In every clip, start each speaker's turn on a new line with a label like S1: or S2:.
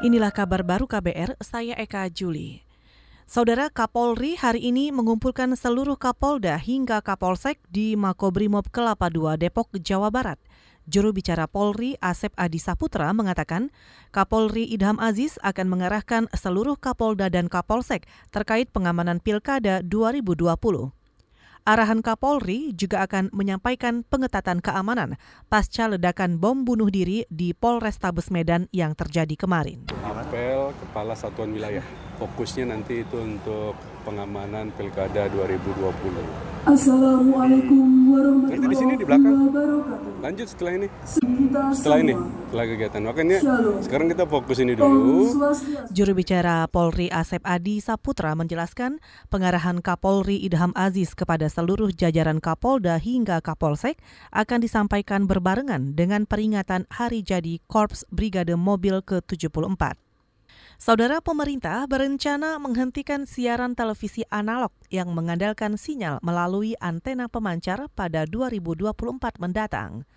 S1: Inilah kabar baru KBR, saya Eka Juli. Saudara Kapolri hari ini mengumpulkan seluruh Kapolda hingga Kapolsek di Makobrimob Kelapa II Depok, Jawa Barat. Juru bicara Polri Asep Adi Saputra mengatakan Kapolri Idham Aziz akan mengarahkan seluruh Kapolda dan Kapolsek terkait pengamanan Pilkada 2020. Arahan Kapolri juga akan menyampaikan pengetatan keamanan pasca ledakan bom bunuh diri di Polrestabes Medan yang terjadi kemarin.
S2: Kepala Satuan Wilayah, fokusnya nanti itu untuk pengamanan Pilkada 2020.
S3: Assalamualaikum warahmatullahi
S2: Nanti di sini di belakang.
S3: wabarakatuh.
S2: Lanjut setelah ini, setelah ini, setelah kegiatan. Makanya
S3: Shalom.
S2: sekarang kita fokus ini dulu.
S1: Juru bicara Polri Asep Adi Saputra menjelaskan pengarahan Kapolri Idham Aziz kepada seluruh jajaran Kapolda hingga Kapolsek akan disampaikan berbarengan dengan peringatan hari jadi Korps Brigade Mobil ke-74. Saudara pemerintah berencana menghentikan siaran televisi analog yang mengandalkan sinyal melalui antena pemancar pada 2024 mendatang.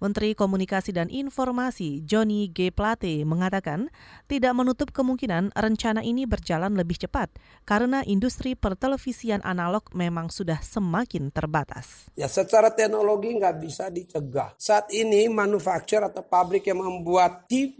S1: Menteri Komunikasi dan Informasi Johnny G. Plate mengatakan tidak menutup kemungkinan rencana ini berjalan lebih cepat karena industri pertelevisian analog memang sudah semakin terbatas.
S4: Ya secara teknologi nggak bisa dicegah. Saat ini manufaktur atau pabrik yang membuat TV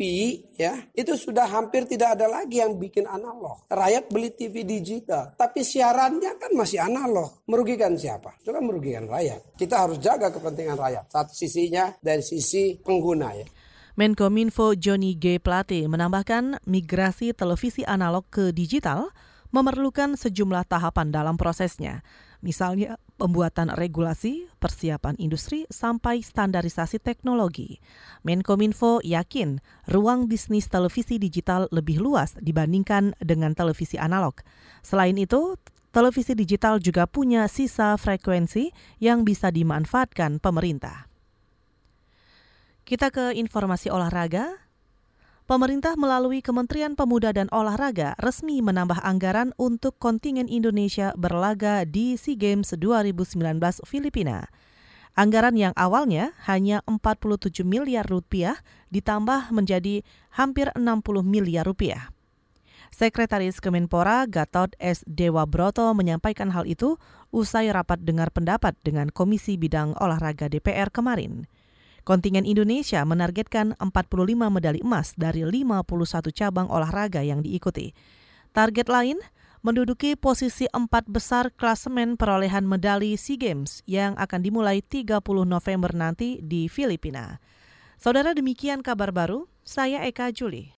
S4: ya itu sudah hampir tidak ada lagi yang bikin analog. Rakyat beli TV digital, tapi siarannya kan masih analog. Merugikan siapa? Itu kan merugikan rakyat. Kita harus jaga kepentingan rakyat. Satu sisinya dari sisi pengguna ya.
S1: Menkominfo Johnny G. Plate menambahkan migrasi televisi analog ke digital memerlukan sejumlah tahapan dalam prosesnya. Misalnya pembuatan regulasi, persiapan industri, sampai standarisasi teknologi. Menkominfo yakin ruang bisnis televisi digital lebih luas dibandingkan dengan televisi analog. Selain itu, televisi digital juga punya sisa frekuensi yang bisa dimanfaatkan pemerintah. Kita ke informasi olahraga. Pemerintah melalui Kementerian Pemuda dan Olahraga resmi menambah anggaran untuk kontingen Indonesia berlaga di SEA Games 2019 Filipina. Anggaran yang awalnya hanya 47 miliar rupiah ditambah menjadi hampir 60 miliar rupiah. Sekretaris Kemenpora Gatot S. Dewa Broto menyampaikan hal itu usai rapat dengar pendapat dengan Komisi Bidang Olahraga DPR kemarin. Kontingen Indonesia menargetkan 45 medali emas dari 51 cabang olahraga yang diikuti. Target lain menduduki posisi empat besar klasemen perolehan medali SEA Games yang akan dimulai 30 November nanti di Filipina. Saudara demikian kabar baru, saya Eka Juli.